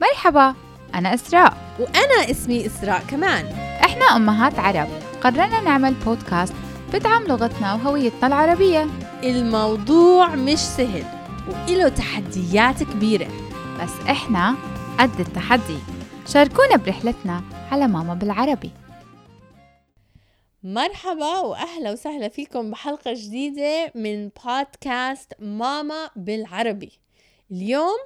مرحبا أنا إسراء. وأنا اسمي إسراء كمان. إحنا أمهات عرب. قررنا نعمل بودكاست بدعم لغتنا وهويتنا العربية. الموضوع مش سهل وإله تحديات كبيرة. بس إحنا قد التحدي. شاركونا برحلتنا على ماما بالعربي. مرحبا وأهلا وسهلا فيكم بحلقة جديدة من بودكاست ماما بالعربي. اليوم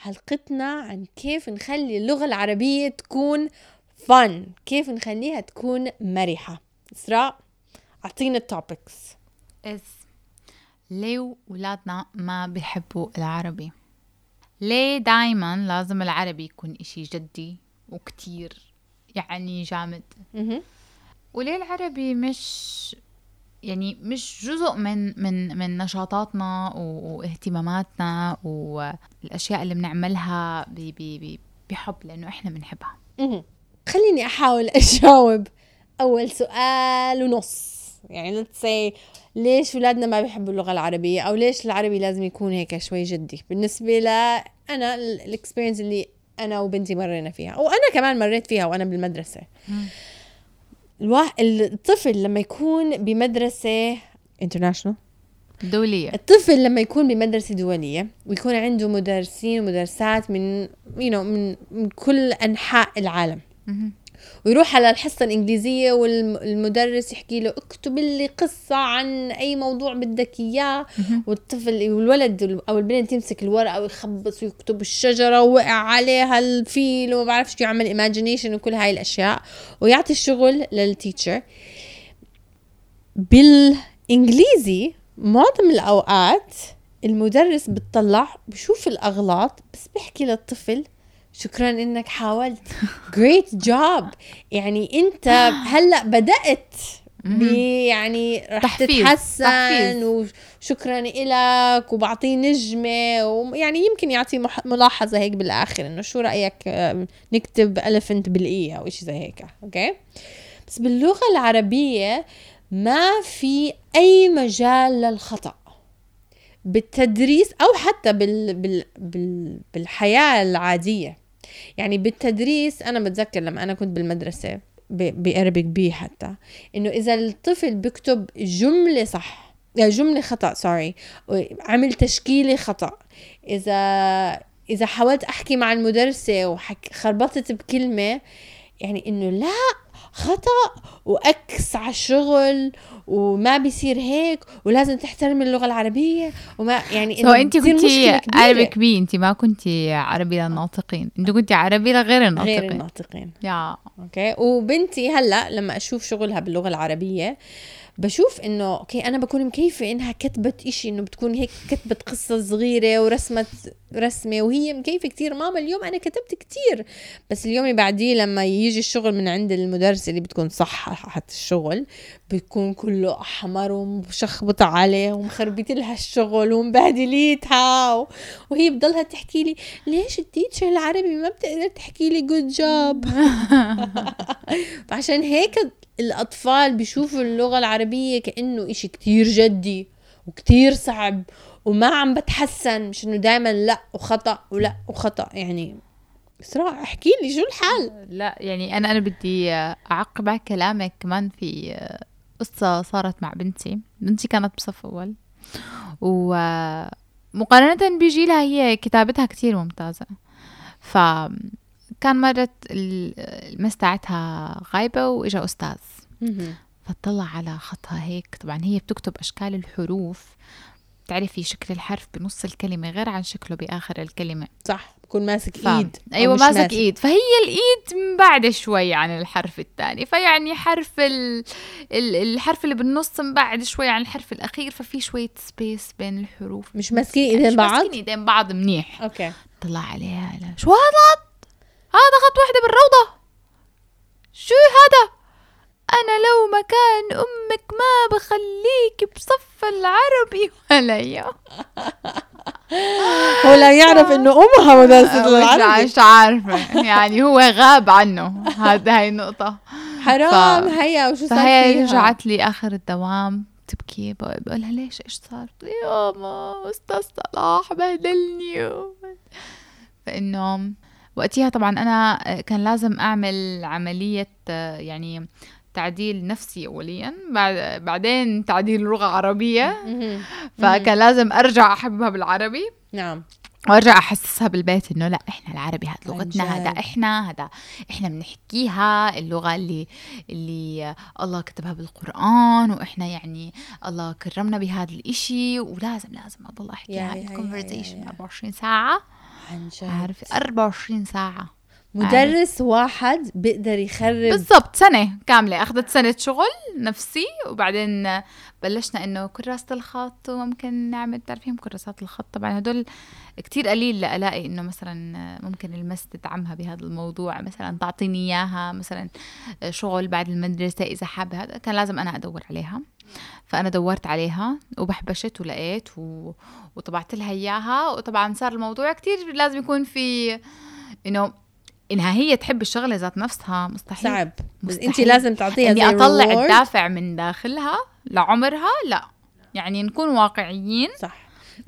حلقتنا عن كيف نخلي اللغة العربية تكون فن كيف نخليها تكون مرحة. إسراء أعطينا التوبكس إز ليه ولادنا ما بيحبوا العربي؟ ليه دايما لازم العربي يكون إشي جدي وكتير يعني جامد؟ وليه العربي مش يعني مش جزء من من من نشاطاتنا واهتماماتنا والأشياء اللي بنعملها بحب لأنه إحنا بنحبها. خليني أحاول أجاوب أول سؤال ونص. يعني let's say ليش ولادنا ما بيحبوا اللغة العربية أو ليش العربي لازم يكون هيك شوي جدي؟ بالنسبة ل أنا ال experience اللي أنا وبنتي مرينا فيها. وأنا كمان مريت فيها وأنا بالمدرسة. الواحد الطفل لما يكون بمدرسة international دولية. الطفل لما يكون بمدرسة دولية ويكون عنده مدرسين ومدرسات من you know, من من كل أنحاء العالم. ويروح على الحصة الإنجليزية والمدرس يحكي له اكتب لي قصة عن أي موضوع بدك إياه. والطفل والولد أو البنت يمسك الورقة ويخبص ويكتب الشجرة ووقع عليها الفيل وما بعرف شو يعمل imagination وكل هاي الأشياء. ويعطي الشغل لل teacher بالإنجليزي معظم الأوقات المدرس بتطلع بشوف الأغلاط بس بيحكي للطفل شكرا إنك حاولت. great job يعني أنت هلأ بدأت يعني رح تحفيز، تتحسن تحفيز. وشكرا إلك وبعطيه نجمة ويعني يمكن يعطي ملاحظة هيك بالآخر إنه شو رأيك آم، نكتب elephant بال E أو إشي زي هيك أوكي؟ بس باللغة العربية ما في أي مجال للخطأ. بالتدريس أو حتى بال بال بال بالحياة العادية. يعني بالتدريس أنا بتذكر لما أنا كنت بالمدرسة بأربك بي حتى إنه إذا الطفل بيكتب جملة صح آه، جملة خطأ سوري عمل تشكيلة خطأ إذا إذا حاولت أحكي مع المدرسة وخربطت بكلمة يعني إنه لا خطأ وأكس على الشغل وما بيصير هيك ولازم تحترم اللغة العربية وما يعني سو انت كنتي. عربي كبير انت ما كنتي عربي للناطقين انت كنتي عربي لغير غير الناطقين الناطقين. يا. أوكي؟ وبنتي هلأ لما أشوف شغلها باللغة العربية بشوف إنه أوكي أنا بكون مكيفة إنها كتبت إشي إنه بتكون هيك كتبت قصة صغيرة ورسمت رسمة وهي مكيفة كتير. ماما اليوم أنا كتبت كتير. بس اليوم اللي بعديه لما يجي الشغل من عند المدرسة اللي بتكون صححت الشغل بيكون كله أحمر ومشخبط عليه ومخربط لها الشغل ومبهدليتها و... وهي بضلها تحكي لي ليش ال teacher العربي ما بتقدر تحكي لي good job فعشان هيك الأطفال بيشوفوا اللغة العربية كأنه إشي كتير جدي وكتير صعب وما عم بتحسن مش إنه دايما لأ وخطأ ولأ وخطأ. يعني إسراء احكي لي شو الحال؟ لا يعني أنا أنا بدي اعقب على كلامك كمان في قصة صارت مع بنتي. بنتي كانت بصف أول. ومقارنة بجيلها هي كتابتها كتير ممتازة. فكان مرت ال- المس تاعتها غايبة وإجا أستاذ. فطلع على خطها هيك. طبعا هي بتكتب أشكال الحروف. بتعرفي شكل الحرف بنص الكلمة غير عن شكله بآخر الكلمة. صح بكون ماسك ف... إيد أو أيوه مش ماسك إيد. فهي الإيد من بعد شوي عن الحرف الثاني. فيعني حرف ال... ال... الحرف اللي بالنص من بعد شوي عن الحرف الأخير. ففي شوية space بين الحروف. مش ماسكين يعني إيدين مش بعض؟ ماسكين إيدين بعض منيح. okay. طلع عليها لا. شو هذا؟ هذا خط وحده بالروضة. شو هذا؟ أنا لو مكان أمك ما بخليك بصف العربي ولا هو لا يعرف إنه أمها مدرسة العربي. مش عارفة. يعني هو غاب عنه. هذا هاي النقطة. حرام. ف- هيا وشو صار فهي رجعت لي آخر الدوام. تبكي. بقول لها ليش؟ إيش صار؟ يا ما أستاذ صلاح بهدلني فإنه وقتها طبعا أنا كان لازم أعمل عملية يعني تعديل نفسي اوليا بعد بعدين تعديل لغة عربية. فكان لازم أرجع احببها بالعربي نعم وأرجع أحسسها بالبيت إنه لا إحنا العربي هذا لغتنا هذا. إحنا هذا إحنا بنحكيها اللغة اللي اللي الله كتبها بالقرآن وإحنا يعني الله كرمنا بهذا الإشي ولازم لازم أضل أحكيها الكونفرزيشن يا- يا. 24 ساعة عن جد. عارفة؟ 24 ساعة. مدرس واحد بيقدر يخرب بالضبط سنة كاملة. أخذت سنة شغل نفسي وبعدين بلشنا إنه كراسة الخط وممكن نعمل بتعرفين كراسات الخط؟ طبعا هدول كتير قليل لألاقي إنه مثلا ممكن المس تدعمها بهذا الموضوع. مثلا تعطيني إياها مثلا شغل بعد المدرسة إذا حابة. هذا كان لازم أنا أدور عليها. فأنا دورت عليها وبحبشت ولقيت و... وطبعت لها إياها. وطبعا صار الموضوع كتير لازم يكون في إنه إنها هي تحب الشغلة ذات نفسها. مستحيل. صعب. بس مستحيل. انت لازم تعطيها إني أطلع. الدافع من داخلها لعمرها؟ لا. يعني نكون واقعيين. صح.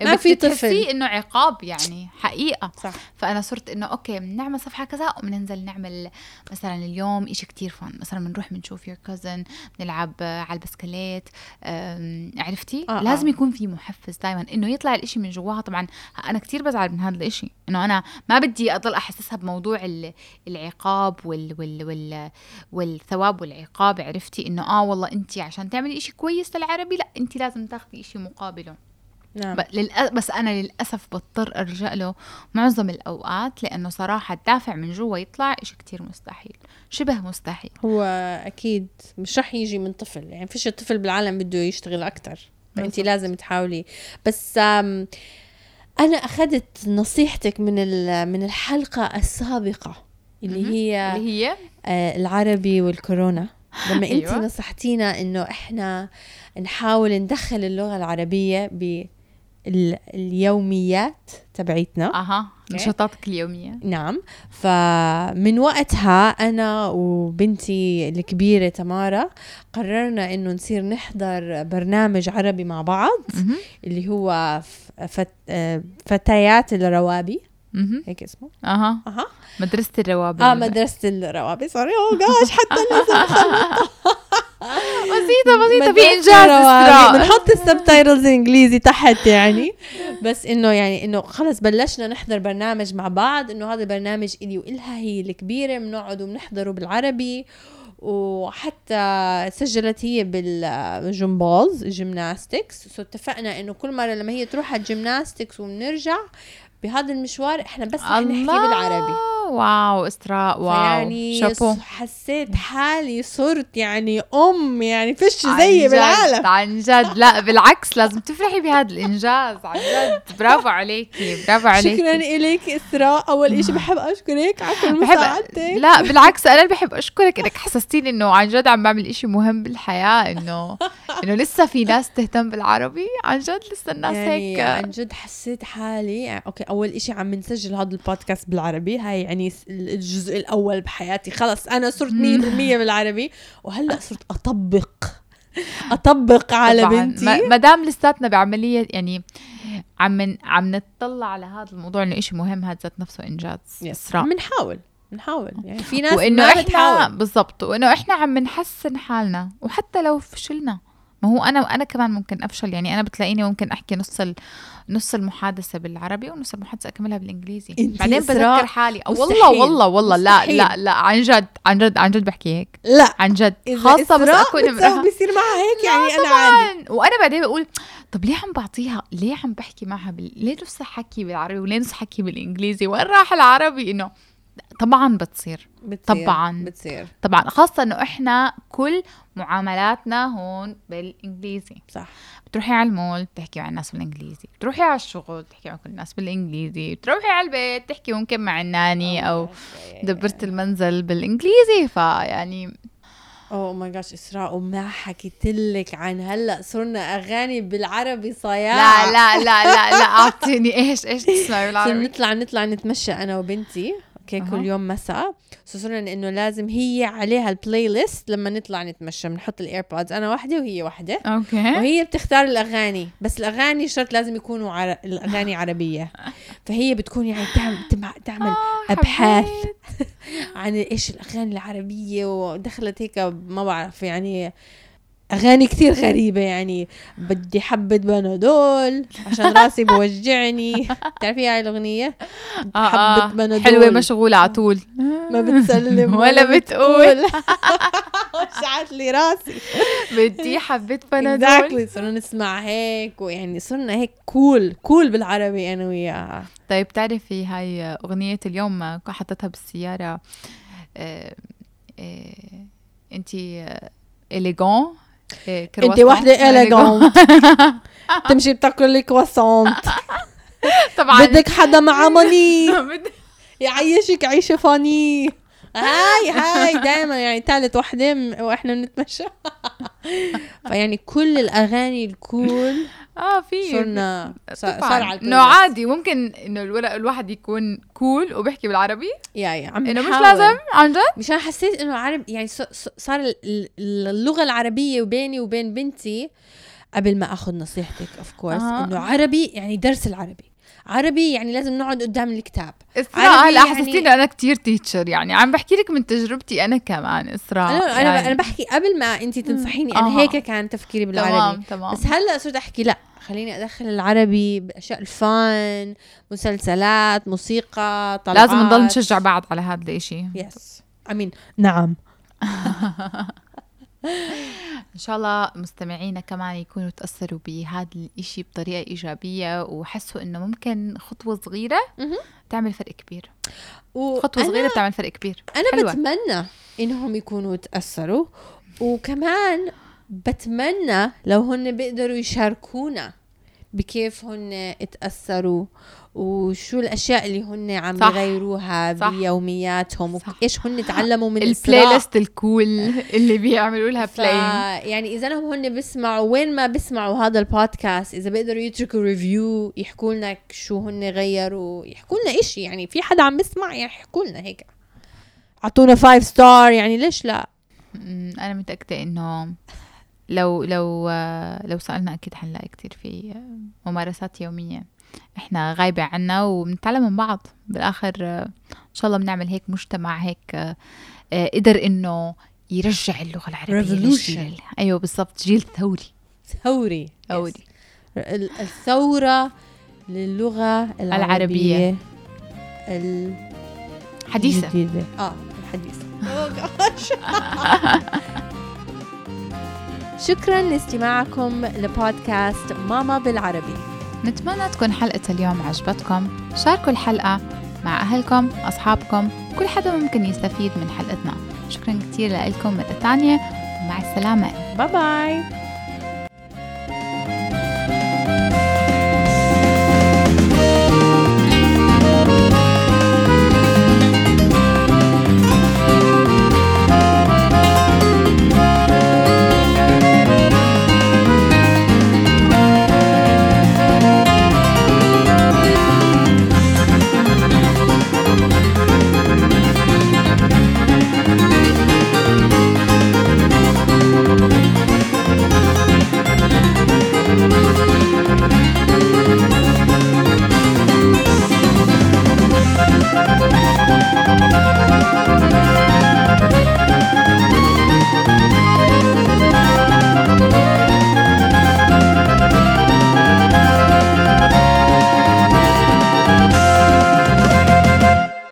ما في طفل. إنه عقاب يعني حقيقة. صح. فأنا صرت إنه أوكي بنعمل صفحة كذا وبننزل نعمل مثلا اليوم إشي كتير فن مثلا بنروح بنشوف يور كوزن بنلعب على البسكليت. عرفتي؟ آه، آه. لازم يكون في محفز دائما إنه يطلع الإشي من جواها طبعا أنا كتير بزعل من هذا الإشي. إنه أنا ما بدي أضل أحسسها بموضوع ال- العقاب وال وال وال والثواب والعقاب عرفتي؟ إنه آه والله انت عشان تعملي إشي كويس للعربي لا انت لازم تاخذي إشي مقابله. نعم ب- بس أنا للأسف بضطر أرجع له معظم الأوقات لأنه صراحة الدافع من جوا يطلع إشي كتير مستحيل شبه مستحيل هو أكيد مش رح يجي من طفل يعني فيش طفل بالعالم بده يشتغل أكثر فانت. لازم تحاولي بس أنا أخذت نصيحتك من ال- من الحلقة السابقة اللي. هي اللي هي آه، العربي والكورونا لما انت أيوة. نصحتينا إنه إحنا نحاول ندخل اللغة العربية باليوميات تبعيتنا. أها نشاطاتك اليومية. نعم. فمن وقتها أنا وبنتي الكبيرة تمارا قررنا إنه نصير نحضر برنامج عربي مع بعض. اللي هو فت فتيات الروابي. هيك اسمه. أها. أها. مدرسة الروابط آه مدرسة الروابي. سوري اوه جاش حتى لازم بسيطة بسيطه في انجاز. بنحط ال subtitles انجليزي تحت يعني. بس إنه يعني إنه خلص بلشنا نحضر برنامج مع بعض إنه هذا البرنامج إلي وإلها هي الكبيرة بنقعد وبنحضره بالعربي. وحتى سجلت هي بالجمباز gymnastics so اتفقنا إنه كل مرة لما هي تروح على ال gymnastics وبنرجع بهذا المشوار إحنا بس رح نحكي بالعربي. wow إسراء wow يعني شابو. حسيت حالي صرت يعني أم يعني فيش عن زيي بالعالم. عن جد. لا بالعكس لازم تفرحي بهذا الإنجاز عن جد. برافو عليكي برافو عليكي. شكرا إليك إسراء. أول إشي بحب أشكرك على كل مساعدتك. لا بالعكس أنا بحب أشكرك. انك حسستيني إنه عن جد عم بعمل إشي مهم بالحياة انه إنه لسه في ناس تهتم بالعربي عن جد لسه الناس يعني هيك. عن جد حسيت حالي يعني أوكي أول إشي عم نسجل هذا البودكاست بالعربي. هاي يعني الجزء الأول بحياتي. خلص أنا صرت 100% بالعربي وهلأ صرت أطبق. أطبق على طبعاً. بنتي. ما دام لساتنا بعملية يعني عم عم نتطلع على هذا الموضوع إنه إشي مهم هذا ذات نفسه إنجاز إسراء. بنحاول بنحاول يعني في ناس وإنه ما إحنا بتحاول. بالضبط وإنه إحنا عم نحسن حالنا وحتى لو فشلنا. ما هو أنا أنا كمان ممكن أفشل يعني أنا بتلاقيني ممكن أحكي نص ال... نص المحادثة بالعربي ونص المحادثة أكملها بالإنجليزي. بعدين بذكر حالي. أو والله مستحيل. والله والله لا مستحيل. لا لا عن جد عن جد عن جد بحكي هيك. لا. عن جد. خاصة بس أكون إمرأة. بيصير معها هيك يعني لا أنا عادي. وأنا بعدين بقول طب ليه عم بعطيها؟ ليه عم بحكي معها بال... ليه نص حكي بالعربي وليه نص حكي بالإنجليزي؟ وين راح العربي؟ إنه طبعا بتصير. بتصير طبعاً. بتصير. طبعا. خاصة إنه إحنا كل معاملاتنا هون بالإنجليزي. صح. بتروحي على المول بتحكي مع الناس بالإنجليزي. بتروحي على الشغل بتحكي مع كل الناس بالإنجليزي. بتروحي على البيت تحكي ممكن مع الناني أو دبرت المنزل بالإنجليزي. فيعني oh my gosh إسراء وما حكيت لك عن هلأ صرنا أغاني بالعربي صياع لا لا لا لا لا أعطيني إيش إيش تسمعي بالعربي؟ نطلع نطلع نتمشى أنا وبنتي. okay. كل يوم مساء صرنا إنه لازم هي عليها ال playlist لما نطلع نتمشى بنحط ال AirPods أنا وحده وهي وحدة okay وهي بتختار الأغاني بس الأغاني شرط لازم يكونوا عر... الأغاني عربية فهي بتكون يعني تعمل تعمل آه،. حبيت. عن إيش الأغاني العربية ودخلت هيك ما بعرف يعني أغاني كثير غريبة يعني. بدي حبة بنادول عشان راسي بوجعني. بتعرفي هاي الأغنية؟ آه، حبة آه. بنادول. حلوة مشغولة على طول. ما بتسلم ولا بتقول. وجعت لي راسي. بدي حبة بنادول. exactly صرنا نسمع هيك ويعني صرنا هيك cool cool بالعربي أنا وياها. طيب بتعرفي هاي أغنية اليوم حطيتها بالسيارة آه، آه، أنتي إليغون انت وحدة اليجونت تمشي بتاكل كرواسونت طبعا. بدك حدا معه ماني يعيشك عيشة فاني هاي هاي دائما يعني ثالث وحدة وإحنا بنتمشى. فيعني كل الأغاني الكول آه في صرنا صار, على إنه عادي ممكن إنه الواحد يكون cool وبيحكي بالعربي. يا يا عم إنه مش. لازم عن جد مشان حسيت إنه عرب يعني صار ال- ال- اللغة العربية وبيني وبين بنتي قبل ما آخذ نصيحتك of course آه. إنه عربي يعني درس العربي عربي يعني لازم نقعد قدام الكتاب. إسراء هلا يعني- حسستيني أنا كتير teacher يعني. عم بحكي لك من تجربتي أنا كمان إسراء أنا أنا يعني. أنا بحكي قبل ما انت تنصحيني أنا آه. هيك كان تفكيري بالعربي. تمام تمام. بس هلا صرت أحكي لا خليني أدخل العربي بأشياء الفان مسلسلات موسيقى طلعات. لازم نضل نشجع بعض على هذا الإشي. يس امين نعم. إن شاء الله مستمعينا كمان يكونوا تأثروا بهذا الإشي بطريقة إيجابية وحسوا إنه ممكن خطوة صغيرة. تعمل فرق كبير و خطوة صغيرة بتعمل فرق كبير أنا حلوة. بتمنى إنهم يكونوا تأثروا وكمان بتمنى لو هن بيقدروا يشاركونا بكيف هن تاثروا وشو الأشياء اللي هن عم صح. يغيروها صح. بيومياتهم صح. وايش هن تعلموا من البلاي. ليست الكول اللي بيعملوا لها. بلاي يعني إذا لهم هن بيسمعوا وين ما بيسمعوا هذا البودكاست إذا بيقدروا يتركوا ريفيو يحكوا لنا شو هن غيروا يحكوا لنا إشي يعني في حدا عم بيسمع يحكوا لنا هيك أعطونا five star يعني ليش لا أمم، أنا متأكدة إنه لو لو لو سألنا أكيد حنلاقي كتير في ممارسات يومية. إحنا غايبة عنا وبنتعلم من بعض. بالآخر آه، إن شاء الله بنعمل هيك مجتمع هيك آه، قدر إنه يرجع اللغة العربية Revolution. للجيل. أيوه بالضبط جيل ثوري. ثوري. ثوري. ال- الثورة للغة العربية, حديثة. الجديدة. آه الحديثة. شكرا لاستماعكم لبودكاست ماما بالعربي. نتمنى تكون حلقة اليوم عجبتكم. شاركوا الحلقة مع أهلكم أصحابكم. كل حدا ممكن يستفيد من حلقتنا. شكرا كتير لكم مرة تانية. ومع السلامة. باي باي